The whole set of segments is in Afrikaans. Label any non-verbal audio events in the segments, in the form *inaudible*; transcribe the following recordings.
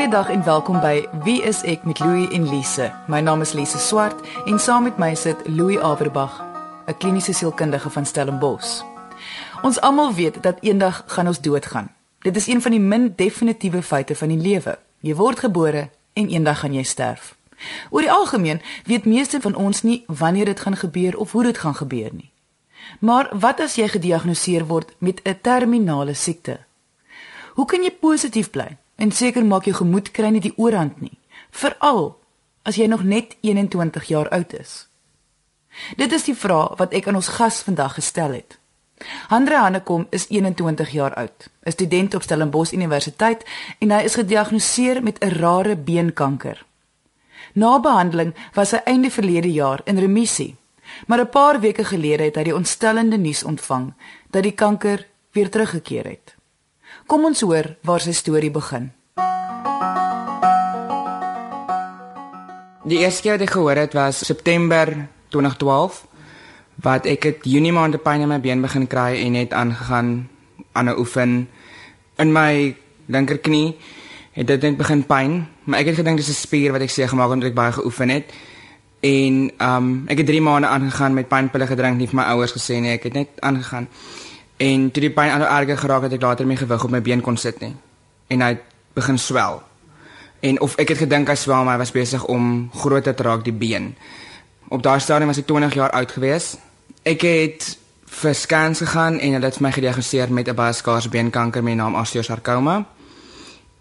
Goeiedag en welkom by Wie is ek met Louie en Lise. My naam is Lise Swart en saam met my sit Louie Averbag, 'n kliniese sielkundige van Stellenbosch. Ons almal weet dat eendag gaan ons doodgaan. Dit is een van die min definitiewe feite van die lewe. Jy word gebore en eendag gaan jy sterf. Oor die algemeen weet meeste van ons nie wanneer dit gaan gebeur of hoe dit gaan gebeur nie. Maar wat as jy gediagnoseer word met 'n terminale siekte? Hoe kan jy positief bly en seker maak jou gemoed kry nie die oorhand nie, veral as jy nog net 21 jaar oud is? Dit is die vraag wat ek aan ons gas vandag gestel het. Andre Hannekom is 21 jaar oud, 'n student op Stellenbosch Universiteit en hy is gediagnoseer met 'n rare beenkanker. Na behandeling was hy einde verlede jaar in remissie, maar 'n paar weke gelede het hy die ontstellende nuus ontvang dat die kanker weer teruggekeer het. Kom ons hoor waar sy storie begin. Die eerste keer wat ek gehoor het was September 2012 wat ek het Junie maand pyn in my been begin kry en het aangegaan aan 'n oefen in my linkerknie het dit net begin pyn, maar ek het gedink dis 'n spier wat ek seer gemaak het omdat ek baie geoefen het. En um ek het 3 maande aangegaan met pynpille gedrink, nie vir my ouers gesê nie, ek het net aangegaan. En toe die pyn al erger geraak het, ek later my gewig op my been kon sit nie. En hy begin swel. En of ek het gedink hy swel, maar hy was besig om groter te raak die been. Op daardie stadium was ek 20 jaar oud gewees Ek het vir scans gegaan en hulle het my gediagnoseer met 'n baie skaars beenkanker met die naam osteosarkoma.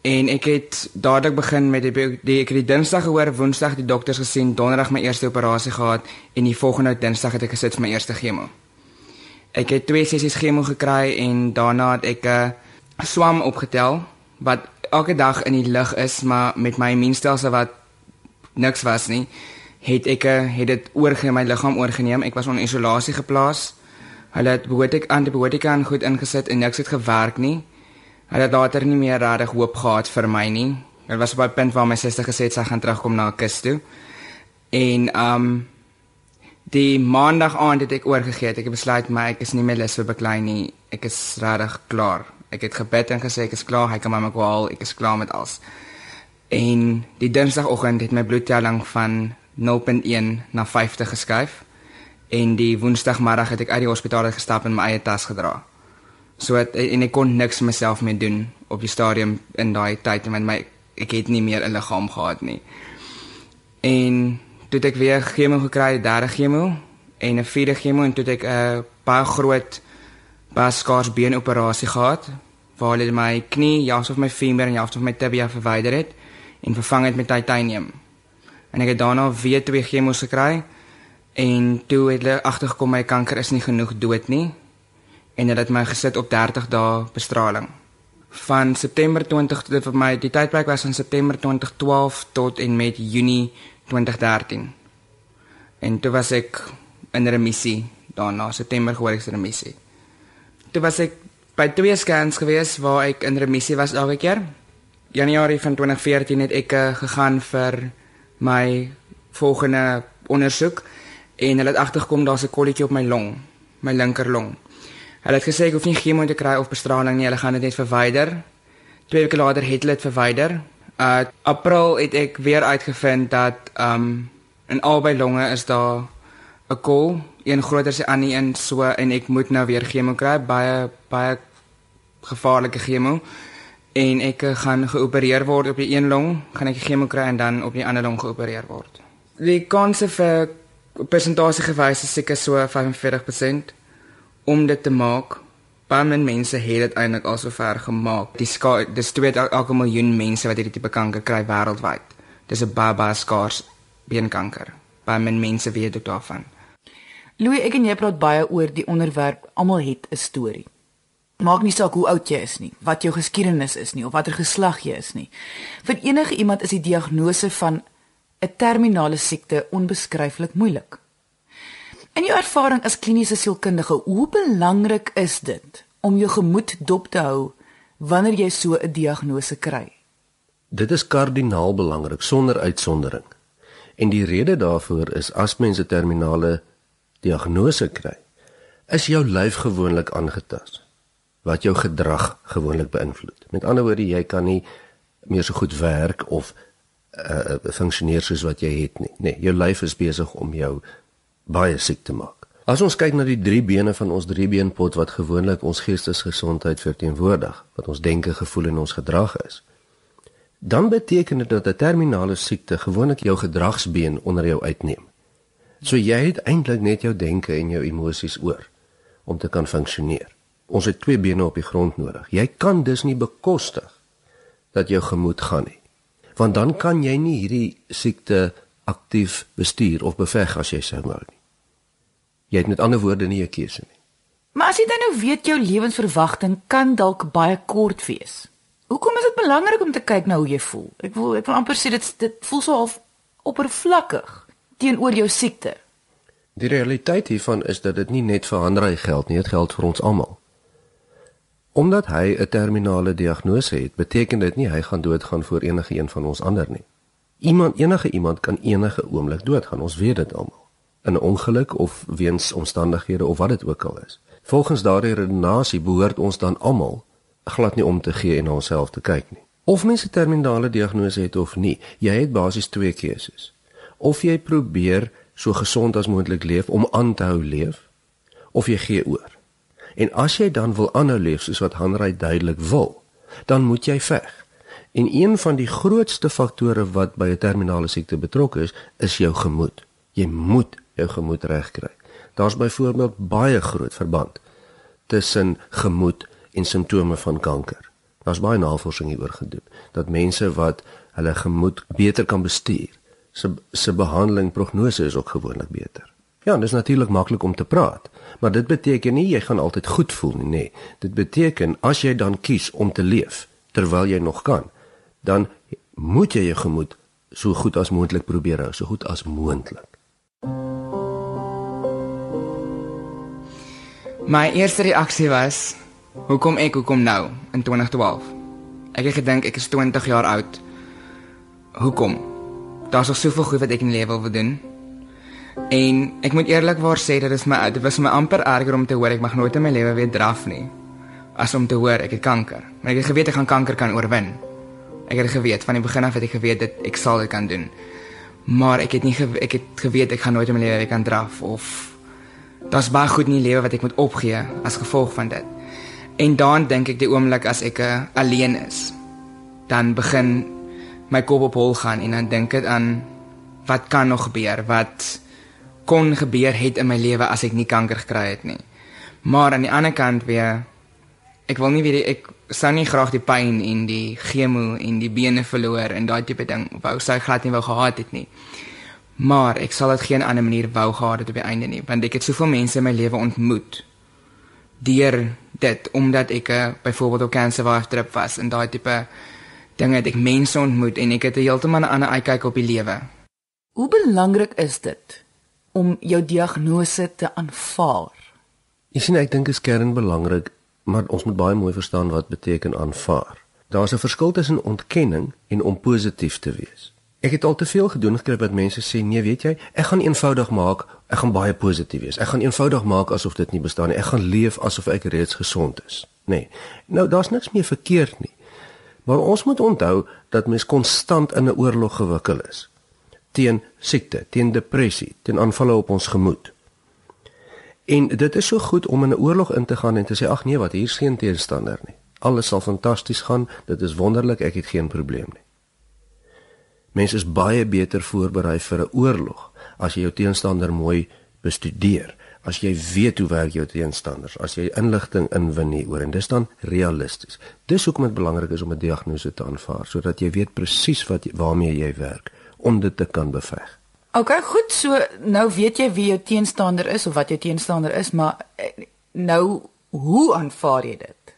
En ek het dadelik begin met die, die ek het die Dinsdag gehoor, Woensdag die dokters gesien, Donderdag my eerste operasie gehad en die volgende Dinsdag het ek gesit vir my eerste chemo. Ek het twee sessies chemo gekry en daarna het ek 'n swam opgetel wat elke dag in die lug is, maar met my immuunstelsel wat niks was nie het ek eh, het dit oorgeneem my liggaam oorgeneem. Ek was onder isolasie geplaas. Hulle het behoorlik antibiotika en goed ingesit en niks het gewerk nie. Hulle het later nie meer regtig hoop gehad vir my nie. Dit was op 'n punt waar my suster gesê het sy gaan terugkom na 'n kus toe. En um die maandag aand het ek oorgegee. Ek het besluit my ek is nie meer lus vir beklei nie. Ek is regtig klaar. Ek het gebid en gesê ek is klaar. Hy kan my maar kwaal. Ek is klaar met alles. En die dinsdagoggend het my bloedtelling van 0.1 na 50 geskuif en die woensdagmiddag het ek uit die hospitaal gestap en my eie tas gedra. So het, en ek kon niks myself meer doen op die stadium in daai tyd want my ek het nie meer 'n liggaam gehad nie. En toe ek weer chemo gekry, derde chemo en 'n vierde chemo en toe ek 'n uh, baie groot baie skaars beenoperasie gehad waar hulle my knie, jaars of my femur en jaars of my tibia verwyder het en vervang het met titanium. En ek het daarna weer twee chemos gekry en toe het hulle agtergekom my kanker is nie genoeg dood nie en hulle het my gesit op 30 dae bestraling. Van September 20 tot vir my die tydperk was van September 2012 tot en met Junie 2013 en toe was ek in remissie daarna September gehoor ek in remissie toe was ek by twee scans gewees waar ek in remissie was elke keer Januarie van 2014 het ek uh, gegaan vir my volgende ondersoek en hulle het agtergekom daar's 'n kolletjie op my long, my linker long. Hulle het gesê ek hoef nie chemo te kry of bestraling nie, hulle gaan dit net verwyder. Twee weke later het hulle dit verwyder. Uh April het ek weer uitgevind dat um in albei longe is daar 'n kol, een groter as die ander een so en ek moet nou weer chemo kry, baie baie gevaarlike chemo en ek eh, gaan geopereer word op die een long, gaan ek chemo kry en dan op die ander long geopereer word. Die kans vir persentasie gewys is seker so 45% om dit te maak. Baie min mense het dit eintlik al so ver gemaak. Die dis twee elke miljoen mense wat hierdie tipe kanker kry wêreldwyd. Dis 'n baie baie skaars beenkanker. Baie min mense weet ook daarvan. Louis, ek en jy praat baie oor die onderwerp almal het 'n storie. Maak nie saak hoe oud jy is nie, wat jou geskiedenis is nie of watter geslag jy is nie. Vir enige iemand is die diagnose van 'n terminale siekte onbeskryflik moeilik. In jou ervaring as kliniese sielkundige, hoe belangrik is dit om jou gemoed dop te hou wanneer jy so 'n diagnose kry? Dit is kardinaal belangrik sonder uitsondering. En die rede daarvoor is as mense terminale diagnose kry, is jou lyf gewoonlik aangetast wat jou gedrag gewoonlik beïnvloed. Met ander woorde, jy kan nie meer so goed werk of uh funksioneer soos wat jy het nie. Nee, jou lyf is besig om jou baie siek te maak. As ons kyk na die drie bene van ons driebeenpot wat gewoonlik ons geestesgesondheid verteenwoordig, wat ons denke, gevoel en ons gedrag is, dan beteken dit dat 'n terminale siekte gewoonlik jou gedragsbeen onder jou uitneem. So jy het eintlik net jou denke en jou emosies oor om te kan funksioneer. Ons het twee bene op die grond nodig. Jy kan dus nie bekostig dat jou gemoed gaan nie. Want dan kan jy nie hierdie siekte aktief bestuur of beveg as jy sou wou nie. Jy het met ander woorde nie 'n keuse nie. Maar as jy dan nou weet jou lewensverwagting kan dalk baie kort wees. Hoekom is dit belangrik om te kyk na hoe jy voel? Ek wil ek wil amper sê dit dit voel so half oppervlakkig teenoor jou siekte. Die realiteit hiervan is dat dit nie net vir Hanrey geld nie, dit geld vir ons almal. Omdat hy 'n terminale diagnose het, beteken dit nie hy gaan doodgaan voor enige een van ons ander nie. Iemand enige iemand kan enige oomblik doodgaan, ons weet dit almal. In 'n ongeluk of weens omstandighede of wat dit ook al is. Volgens daardie redenasie behoort ons dan almal glad nie om te gee en na onsself te kyk nie. Of mens 'n terminale diagnose het of nie, jy het basies twee keuses. Of jy probeer so gesond as moontlik leef om aan te hou leef, of jy gee oor. En as jy dan wil aanhou leef soos wat Hanrey duidelik wil, dan moet jy veg. En een van die grootste faktore wat by 'n terminale siekte betrokke is, is jou gemoed. Jy moet jou gemoed regkry. Daar's byvoorbeeld baie groot verband tussen gemoed en simptome van kanker. Daar's baie navorsing hieroor gedoen dat mense wat hulle gemoed beter kan bestuur, se se behandeling prognose is ook gewoonlik beter. Ja, dit is natuurlik maklik om te praat, maar dit beteken nie jy gaan altyd goed voel nie, nee. Dit beteken as jy dan kies om te leef terwyl jy nog kan, dan moet jy jou gemoed so goed as moontlik probeer hou, so goed as moontlik. My eerste reaksie was Hoekom ek hoekom nou in 2012? Ek het gedink ek is 20 jaar oud. Hoekom? Daar's nog soveel goed wat ek in die lewe wil doen. En ek moet eerlikwaar sê dit is my dit was my amper erger om te hoor ek mag nooit in my lewe weer draf nie as om te hoor ek het kanker. Maar ek het geweet ek gaan kanker kan oorwin. Ek het geweet van die begin af het ek geweet dit ek sal dit kan doen. Maar ek het nie gewe, ek het geweet ek gaan nooit in my lewe weer kan draf of daar's baie goed in die lewe wat ek moet opgee as gevolg van dit. En dan dink ek die oomblik as ek uh, alleen is, dan begin my kop op hol gaan en dan dink ek aan wat kan nog gebeur? Wat kon gebeur het in my lewe as ek nie kanker gekry het nie. Maar aan die ander kant weer ek wil nie weer ek sou nie graag die pyn en die chemo en die bene verloor en daai tipe ding wou sou glad nie wou gehad het nie. Maar ek sal dit geen ander manier wou gehad het op die einde nie, want ek het soveel mense in my lewe ontmoet deur dit omdat ek uh, byvoorbeeld op cancer wife trip was en daai tipe dinge het ek mense ontmoet en ek het heeltemal 'n ander uitkyk op die lewe. Hoe belangrik is dit om jou diagnose te aanvaar? Ek sien ek dink dit is kern belangrik, maar ons moet baie mooi verstaan wat beteken aanvaar. Daar's 'n verskil tussen ontkenning en om positief te wees. Ek het al te veel gedoen gekry wat mense sê nee, weet jy, ek gaan eenvoudig maak, ek gaan baie positief wees. Ek gaan eenvoudig maak asof dit nie bestaan nie. Ek gaan leef asof ek reeds gesond is. Nee. Nou daar's niks meer verkeerd nie. Maar ons moet onthou dat mens konstant in 'n oorlog gewikkel is teen siekte, teen depressie, teen aanvalle op ons gemoed. En dit is so goed om in 'n oorlog in te gaan en te sê ag nee, wat hier is geen teenstander nie. Alles sal fantasties gaan. Dit is wonderlik, ek het geen probleem nie. Mense is baie beter voorberei vir 'n oorlog as jy jou teenstander mooi bestudeer. As jy weet hoe werk jou teenstanders, as jy inligting inwin hieroor en dis dan realisties. Dis hoekom dit belangrik is om 'n diagnose te aanvaar sodat jy weet presies wat waarmee jy werk om dit te kan beveg. OK, goed, so nou weet jy wie jou teenstander is of wat jou teenstander is, maar eh, nou hoe aanvaar jy dit?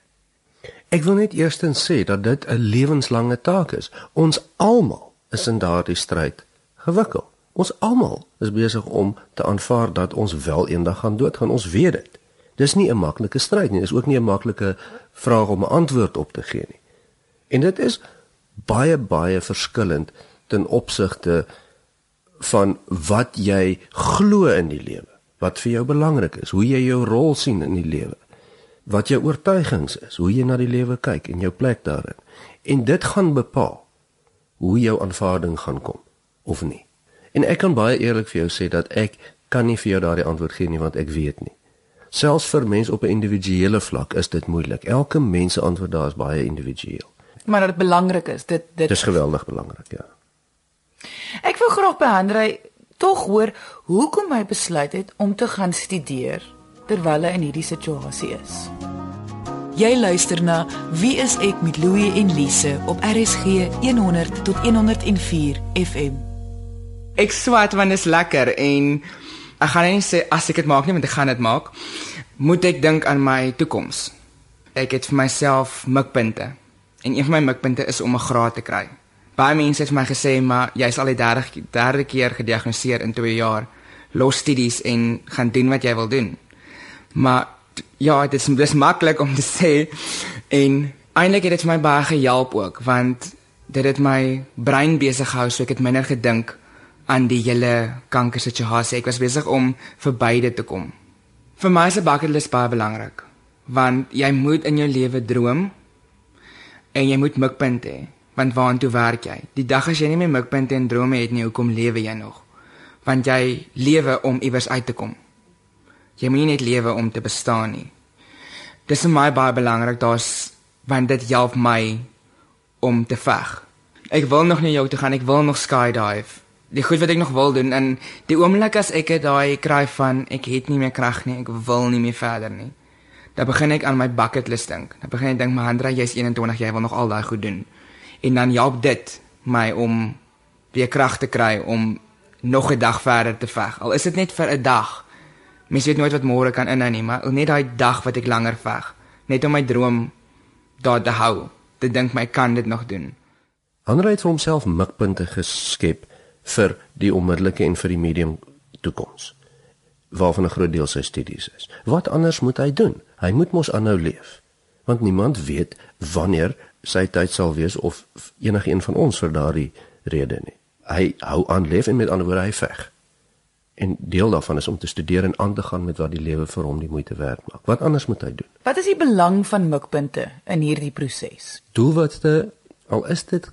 Ek wil net eerstens sê dat dit 'n lewenslange taak is. Ons almal is in daardie stryd gewikkel. Ons almal is besig om te aanvaar dat ons wel eendag gaan doodgaan. Ons weet dit. Dis nie 'n maklike stryd nie. Dis ook nie 'n maklike vraag om 'n antwoord op te gee nie. En dit is baie baie verskillend ten opsigte van wat jy glo in die lewe, wat vir jou belangrik is, hoe jy jou rol sien in die lewe. wat jou oortuigings is, hoe jy na die lewe kyk en jou plek daarin. En dit gaan bepaal hoe jou aanvaarding gaan kom of nie. En ek kan baie eerlik vir jou sê dat ek kan nie vir jou daardie antwoord gee nie want ek weet nie. Selfs vir mense op 'n individuele vlak is dit moeilik. Elke mens se antwoord daar is baie individueel. Maar dat dit belangrik is, dit dit Dis geweldig belangrik, ja. Ek wil graag by Andre tog hoor hoekom hy besluit het om te gaan studeer terwyl hy in hierdie situasie is. Jy luister na Wie is ek met Louie en Lise op RSG 100 tot 104 FM. Ek swat want dit is lekker en ek gaan nie sê as ek dit maak nie want ek gaan dit maak. Moet ek dink aan my toekoms. Ek het vir myself mikpunte. En een van my mikpunte is om 'n graad te kry. Baie mense het vir my gesê maar jy's al die 30 derde keer gediagnoseer in 2 jaar. Los studies en gaan doen wat jy wil doen. Maar ja, dit is dis maklik om te sê en eintlik het dit my baie gehelp ook want dit het my brein besig gehou so ek het minder gedink aan die hele kankersituasie. Ek was besig om verby dit te kom. Vir my is 'n bucket list baie belangrik want jy moet in jou lewe droom en jy moet mikpunte hê. Want waartoe werk jy? Die dag as jy nie meer mikpunte en drome het nie, hoekom lewe jy nog? Want jy lewe om iewers uit te kom. Jy moet nie net lewe om te bestaan nie. Dis vir my baie belangrik, daar's want dit help my om te veg. Ek wil nog nie jou toe gaan, ek wil nog skydive. Die goed wat ek nog wil doen en die oomblik as ek dit daai kry van ek het nie meer krag nie, ek wil nie meer verder nie. Dan begin ek aan my bucket list dink. Dan begin ek dink, "Maar Andra, jy's 21, jy wil nog al daai goed doen." En dan help dit my om weer krag te kry om nog 'n dag verder te veg. Al is dit net vir 'n dag. Mens weet nooit wat môre kan inhou nie, maar net daai dag wat ek langer veg, net om my droom daar te hou. Dit dink my kan dit nog doen. Andre het homself mikpunte geskep vir die onmiddellike en vir die medium toekoms waarvan 'n groot deel sy studies is. Wat anders moet hy doen? Hy moet mos aanhou leef. Want niemand weet wanneer sy tyd sal wees of enige een van ons vir daardie rede nie. Hy hou aan leef en met ander woorde hy veg. En deel daarvan is om te studeer en aan te gaan met wat die lewe vir hom die moeite werd maak. Wat anders moet hy doen? Wat is die belang van mikpunte in hierdie proses? Doelwitte, al is dit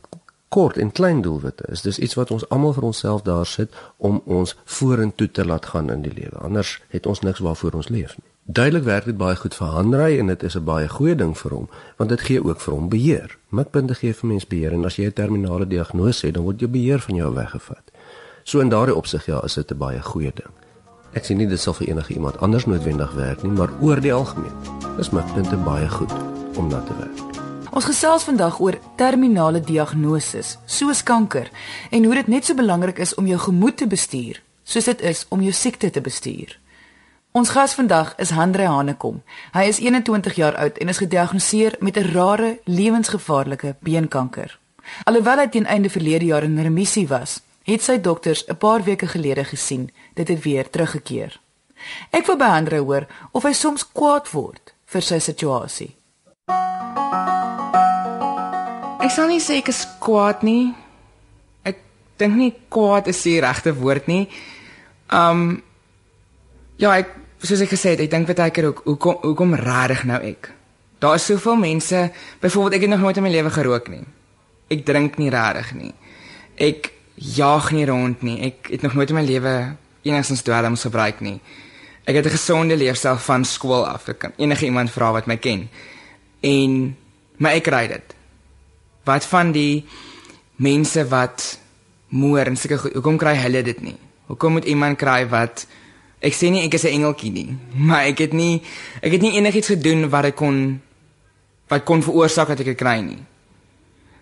kort en klein doelwitte, is dis iets wat ons almal vir onsself daar sit om ons vorentoe te laat gaan in die lewe. Anders het ons niks waarvoor ons leef nie. Duidelik werk dit baie goed vir Hanrey en dit is 'n baie goeie ding vir hom, want dit gee ook vir hom beheer. Mikpunte gee vir mens beheer en as jy 'n terminale diagnose het, dan word jou beheer van jou weggevat. So in daardie opsig ja, is dit 'n baie goeie ding. Ek sien nie dit sal vir enige iemand anders noodwendig werk nie, maar oor die algemeen is mikpunte baie goed om na te werk. Ons gesels vandag oor terminale diagnoses, soos kanker, en hoe dit net so belangrik is om jou gemoed te bestuur, soos dit is om jou siekte te bestuur. Ons gas vandag is Andre Hanekom. Hy is 21 jaar oud en is gediagnoseer met 'n rare, lewensgevaarlike beenkanker. Alhoewel hy teen einde verlede jaar in remissie was, het sy dokters 'n paar weke gelede gesien dit het weer teruggekeer. Ek wil by Andre hoor of hy soms kwaad word vir sy situasie. Ek sal nie sê ek is kwaad nie. Ek dink nie kwaad is die regte woord nie. Um ja, ek soos ek gesê het, ek dink baie keer ook hoekom hoekom rarig nou ek. Daar is soveel mense, byvoorbeeld ek het nog nooit in my lewe gerook nie. Ek drink nie rarig nie. Ek jaag nie rond nie. Ek het nog nooit in my lewe enigstens dwelms gebruik nie. Ek het 'n gesonde leefstyl van skool af. Ek kan enige iemand vra wat my ken. En maar ek ry dit. Wat van die mense wat moer en sulke goed, hoekom kry hulle dit nie? Hoekom moet iemand kry wat ek sê nie ek is 'n engeltjie nie, *laughs* maar ek het nie ek het nie enigiets gedoen wat ek kon wat kon veroorsaak dat ek dit kry nie.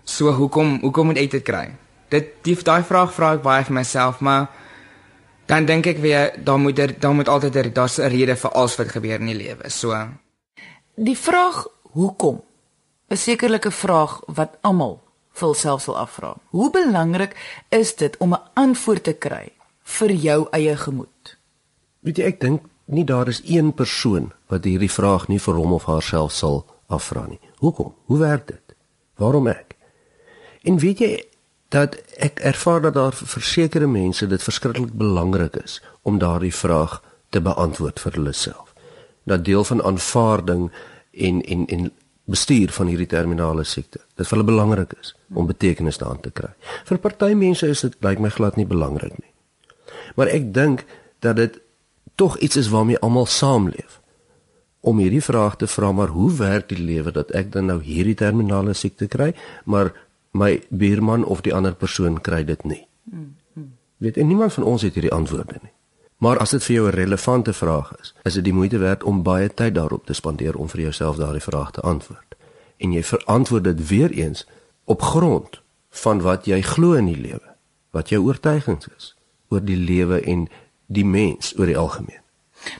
So hoekom hoekom moet ek dit kry? Dit die daai vraag vra ek baie vir myself, maar dan dink ek weer daar moet er, daar moet altyd daar's 'n rede vir alles wat gebeur in die lewe. So Die vraag hoekom is sekerlik 'n vraag wat almal vir hulself sal afvra. Hoe belangrik is dit om 'n antwoord te kry vir jou eie gemoed? Weet jy, ek dink nie daar is een persoon wat hierdie vraag nie vir hom of haarself sal afvra nie. Hoekom? Hoe werk dit? Waarom ek? En weet jy dat ek ervaar dat daar vir sekere mense dit verskriklik belangrik is om daardie vraag te beantwoord vir hulle self. Dat deel van aanvaarding en en en bestuur van hierdie terminale siekte. Dit vir hulle belangrik is om betekenis daaraan te kry. Vir party mense is dit lyk my glad nie belangrik nie. Maar ek dink dat dit tog iets is waarmee almal saamleef. Om hierdie vraag te vra maar hoe werk die lewe dat ek dan nou hierdie terminale siekte kry, maar my buurman of die ander persoon kry dit nie. Hmm. Weet en niemand van ons het hierdie antwoorde nie. Maar as dit vir jou 'n relevante vraag is, is dit die moeite werd om baie tyd daarop te spandeer om vir jouself daardie vraag te antwoord. En jy verantwoord dit weer eens op grond van wat jy glo in die lewe, wat jou oortuigings is oor die lewe en die mens oor die algemeen.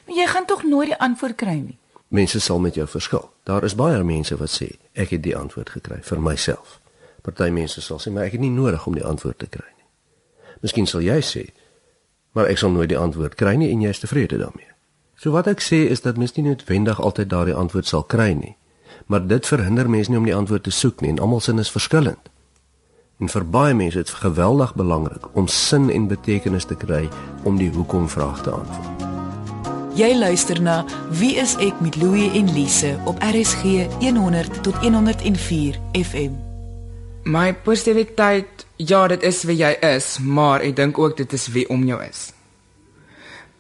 Maar jy gaan tog nooit die antwoord kry nie. Mense sal met jou verskil. Daar is baie mense wat sê ek het die antwoord gekry vir myself. Party mense sal sê maar ek het nie nodig om die antwoord te kry nie. Miskien sal jy sê maar ek sal nooit die antwoord kry nie en jy is tevrede daarmee. So wat ek sê is dat mens nie noodwendig altyd daardie antwoord sal kry nie, maar dit verhinder mense nie om die antwoord te soek nie en almal sin is verskillend. En vir baie mense is dit geweldig belangrik om sin en betekenis te kry om die hoekom vraag te antwoord. Jy luister na Wie is ek met Louie en Lise op RSG 100 tot 104 FM. My positiwiteit Ja, dit is wie jy is, maar ek dink ook dit is wie om jou is.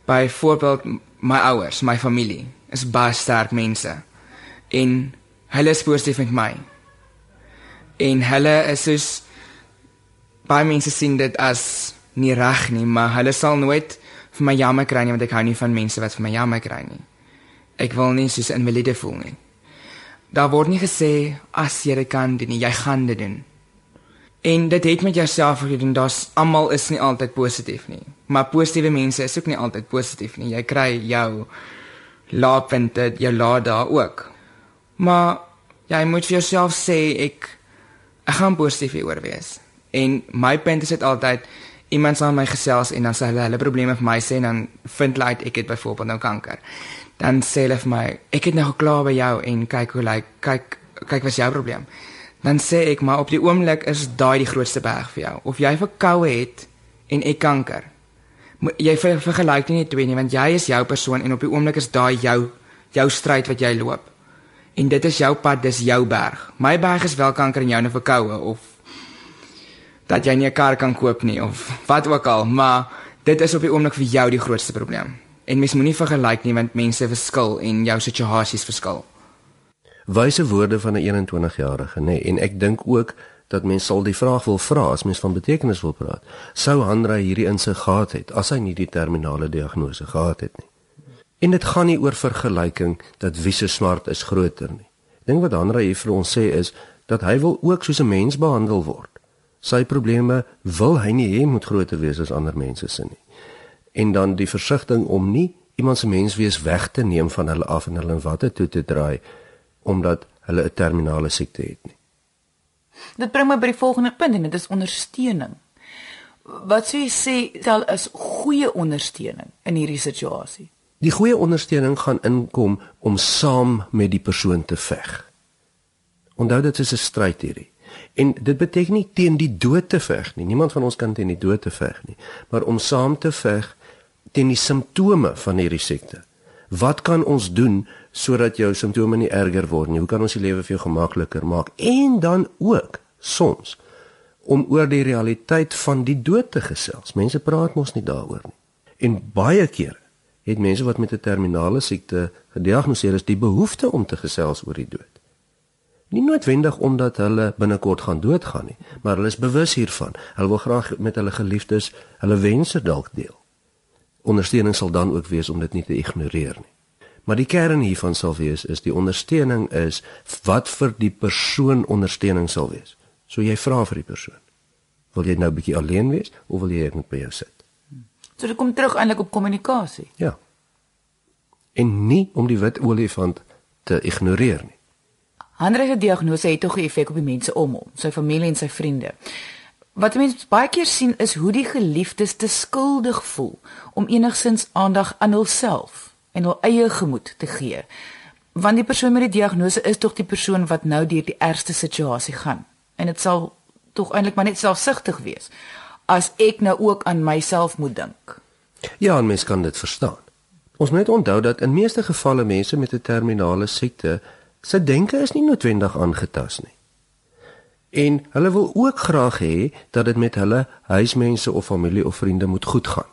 Byvoorbeeld my ouers, my familie is baie sterk mense en hulle is positief met my. En hulle is soos baie mense sien dit as nie reg nie, maar hulle sal nooit vir my jammer kry nie want ek hou nie van mense wat vir my jammer kry nie. Ek wil nie soos invalide voel nie. Daar word nie gesê as jy dit kan doen, jy gaan dit doen. En dit het met jouself gedoen. Daar's almal is nie altyd positief nie. Maar positiewe mense is ook nie altyd positief nie. Jy kry jou laappunte, jou laat daar ook. Maar jy moet vir jouself sê ek ek gaan positief hieroor wees. En my punt is dit altyd iemand sal my gesels en dan sê hulle hulle probleme vir my sê en dan vind hulle uit ek het byvoorbeeld nou kanker. Dan sê hulle vir my ek het nou geklaar by jou en kyk hoe lyk like, kyk kyk wat is jou probleem dan sê ek maar op die oomblik is daai die grootste berg vir jou. Of jy verkoue het en ek kanker. Jy ver, vergelyk nie twee nie want jy is jou persoon en op die oomblik is daai jou jou stryd wat jy loop. En dit is jou pad, dis jou berg. My berg is wel kanker en jou 'n verkoue of dat jy nie 'n kar kan koop nie of wat ook al, maar dit is op die oomblik vir jou die grootste probleem. En mens moenie vergelyk nie want mense verskil en jou situasies verskil wyse woorde van 'n 21-jarige, nê, nee, en ek dink ook dat mens sal die vraag wil vra as mens van betekenis wil praat. Sou Hanrey hierdie insig gehad het as hy nie die terminale diagnose gehad het nie? En dit gaan nie oor vergelyking dat wie se smart is groter nie. Dink wat Hanrey hier vir ons sê is dat hy wil ook soos 'n mens behandel word. Sy probleme wil hy nie hê moet groter wees as ander mense se nie. En dan die versigtiging om nie iemand se menswees weg te neem van hulle af en hulle in watte toe te draai omdat hulle 'n terminale siekte het nie. Dit bring my by die volgende punt en dit is ondersteuning. Wat sou jy sê tel is goeie ondersteuning in hierdie situasie? Die goeie ondersteuning gaan inkom om saam met die persoon te veg. Onthou dit is 'n stryd hierdie. En dit beteken nie teen die dood te veg nie. Niemand van ons kan teen die dood te veg nie, maar om saam te veg teen die simptome van hierdie siekte. Wat kan ons doen sodat jou simptome nie erger word nie? Hoe kan ons die lewe vir jou gemakliker maak? En dan ook soms om oor die realiteit van die dood te gesels. Mense praat mos nie daaroor nie. En baie kere het mense wat met 'n terminale siekte gediagnoseer is, die behoefte om te gesels oor die dood. Nie noodwendig omdat hulle binnekort gaan doodgaan nie, maar hulle is bewus hiervan. Hulle wil graag met hulle geliefdes hulle wense dalk deel ondersteuning sal dan ook wees om dit nie te ignoreer nie. Maar die kern hiervan sal wees is die ondersteuning is wat vir die persoon ondersteuning sal wees. So jy vra vir die persoon. Wil jy nou 'n bietjie alleen wees of wil jy net by jou sit? So dit kom terug eintlik op kommunikasie. Ja. En nie om die wit olifant te ignoreer nie. Ander diagnose het tog 'n effek op die mense om hom, sy familie en sy vriende. Wat mense baie keer sien is hoe die geliefdes te skuldig voel om enigsins aandag aan hulself en hul eie gemoed te gee. Want die persoon met die diagnose is tog die persoon wat nou deur die ergste situasie gaan. En dit sal tog eintlik maar net selfsugtig wees as ek nou ook aan myself moet dink. Ja, en mens kan dit verstaan. Ons moet onthou dat in meeste gevalle mense met 'n terminale siekte Sy denke is nie noodwendig aangetast nie. En hulle wil ook graag hê dat dit met hulle huismense of familie of vriende moet goed gaan.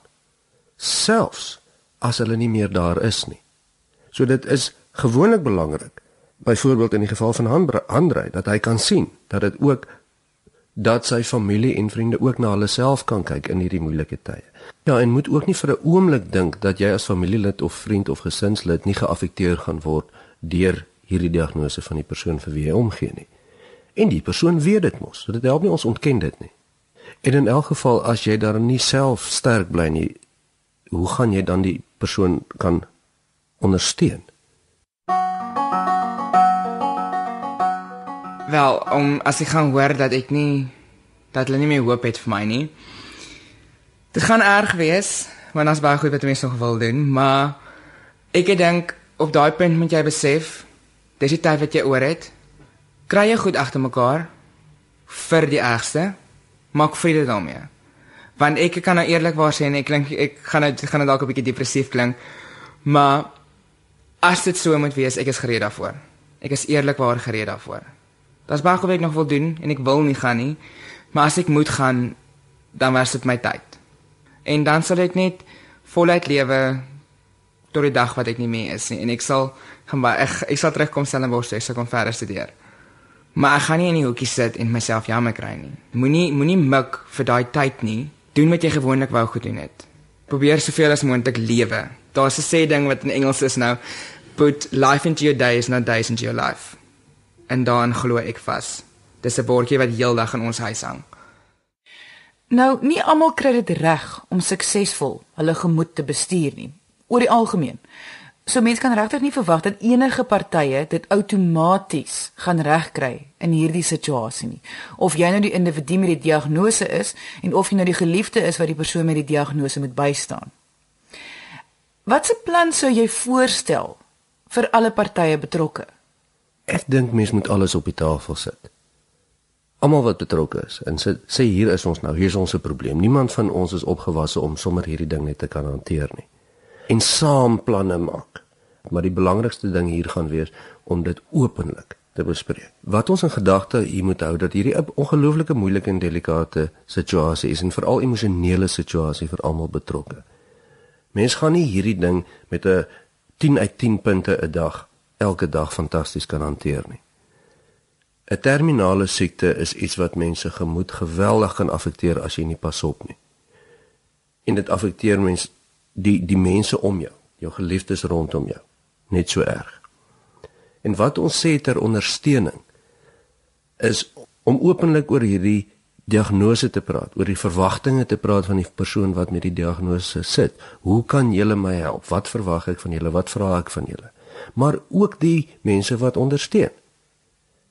Selfs as hulle nie meer daar is nie. So dit is gewoonlik belangrik byvoorbeeld in die geval van Andre dat hy kan sien dat dit ook dat sy familie en vriende ook na hulle self kan kyk in hierdie moeilike tye. Ja, en moet ook nie vir 'n oomblik dink dat jy as familielid of vriend of gesinslid nie geaffekteer gaan word deur hierdie diagnose van die persoon vir wie jy omgee nie. En die persoon weet dit mos, dit help nie ons ontken dit nie. En in elk geval as jy daar nie self sterk bly nie, hoe gaan jy dan die persoon kan ondersteun? Wel, om as ek gaan hoor dat ek nie dat hulle nie meer hoop het vir my nie. Dit gaan erg wees, want as baie goed wat mense nog wil doen, maar ek dink op daai punt moet jy besef, dis die tyd wat jy oor het. Kry jy goed agter mekaar vir die ergste, maak vrede daarmee. Want ek kan nou eerlikwaar sê en ek klink ek gaan nou gaan nou dalk 'n bietjie depressief klink, maar as dit so moet wees, ek is gereed daarvoor. Ek is eerlikwaar gereed daarvoor. Daar's baie wat ek nog wil doen en ek wil nie gaan nie. Maar as ek moet gaan, dan was dit my tyd. En dan sal ek net voluit lewe tot die dag wat ek nie meer is nie en ek sal gaan ek ek sal terugkom stel en word ek sal kom verder studeer. Maar ek gaan nie in die hoekie sit en myself jammer kry nie. Moenie moenie mik vir daai tyd nie. Doen wat jy gewoonlik wou gedoen het. Probeer soveel as moontlik lewe. Daar's 'n sê ding wat in Engels is nou put life into your days not days into your life en daarin glo ek vas. Dis 'n bordjie wat heeldag in ons huis hang. Nou, nie almal kry dit reg om suksesvol hulle gemoed te bestuur nie, oor die algemeen. So mense kan regtig nie verwag dat enige partye dit outomaties gaan regkry in hierdie situasie nie. Of jy nou die individu met die diagnose is en of jy nou die geliefde is wat die persoon met die diagnose moet bystaan. Watse plan sou jy voorstel vir alle partye betrokke? Ek dink mens moet alles op die tafel sit. Almal wat betrokke is en sê sê hier is ons nou, hier is ons 'n probleem. Niemand van ons is opgewasse om sommer hierdie ding net te kan hanteer nie. En saam planne maak. Maar die belangrikste ding hier gaan wees om dit openlik te bespreek. Wat ons in gedagte hier moet hou dat hierdie ongelooflike moeilike en delikate situasie is en veral emosionele situasie vir almal betrokke. Mense gaan nie hierdie ding met 'n 10 uit 10 punte 'n dag elke dag fantasties kan hanteer nie. 'n Terminale siekte is iets wat mense gemoed geweldig kan affekteer as jy nie pas op nie. En dit affekteer mens die die mense om jou, jou geliefdes rondom jou, net so erg. En wat ons sê ter ondersteuning is om openlik oor hierdie diagnose te praat, oor die verwagtinge te praat van die persoon wat met die diagnose sit. Hoe kan julle my help? Wat verwag ek van julle? Wat vra ek van julle? maar ook die mense wat ondersteun.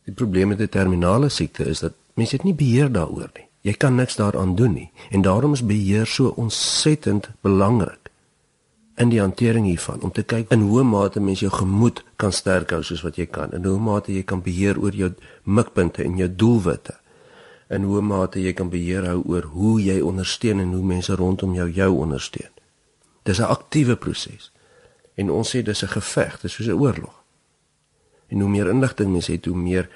Die probleem met 'n terminale siekte is dat mense dit nie beheer daaroor nie. Jy kan niks daaraan doen nie en daarom is beheer so ontsettend belangrik in die hantering hiervan om te kyk in hoe mate mens jou gemoed kan sterk hou soos wat jy kan en hoe mate jy kan beheer oor jou mikpunte en jou doelwitte en hoe mate jy kan beheer hou oor hoe jy ondersteun en hoe mense rondom jou jou ondersteun. Dis 'n aktiewe proses. En ons sê dis 'n geveg, dis soos 'n oorlog. En hoe meer inligting mens het, hoe meer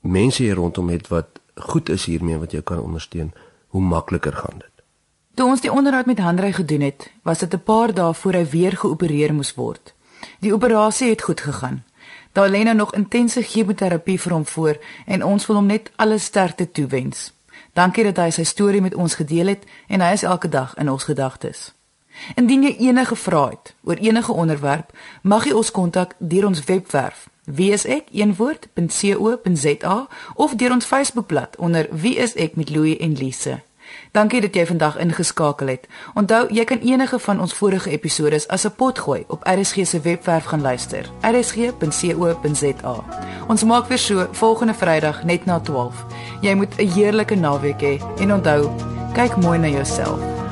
mense hier rondom het wat goed is hiermee wat jou kan ondersteun, hoe makliker gaan dit. Toe ons die onderhoud met Hanrey gedoen het, was dit 'n paar dae voor hy weer geopereer moes word. Die operasie het goed gegaan. Daar lê nou nog intense chemoterapie vir hom voor en ons wil hom net alle sterkte toewens. Dankie dat hy sy storie met ons gedeel het en hy is elke dag in ons gedagtes. Indien jy enige vrae het oor enige onderwerp, mag jy ons kontak deur ons webwerf wieisek.co.za of deur ons Facebookblad onder Wie is ek met Louie en Lise. Dankie dat jy vandag ingeskakel het. Onthou, jy kan enige van ons vorige episode as 'n pot gooi op RSG se webwerf gaan luister. rsg.co.za. Ons maak weer so volgende Vrydag net na 12. Jy moet 'n heerlike naweek hê en onthou, kyk mooi na jouself.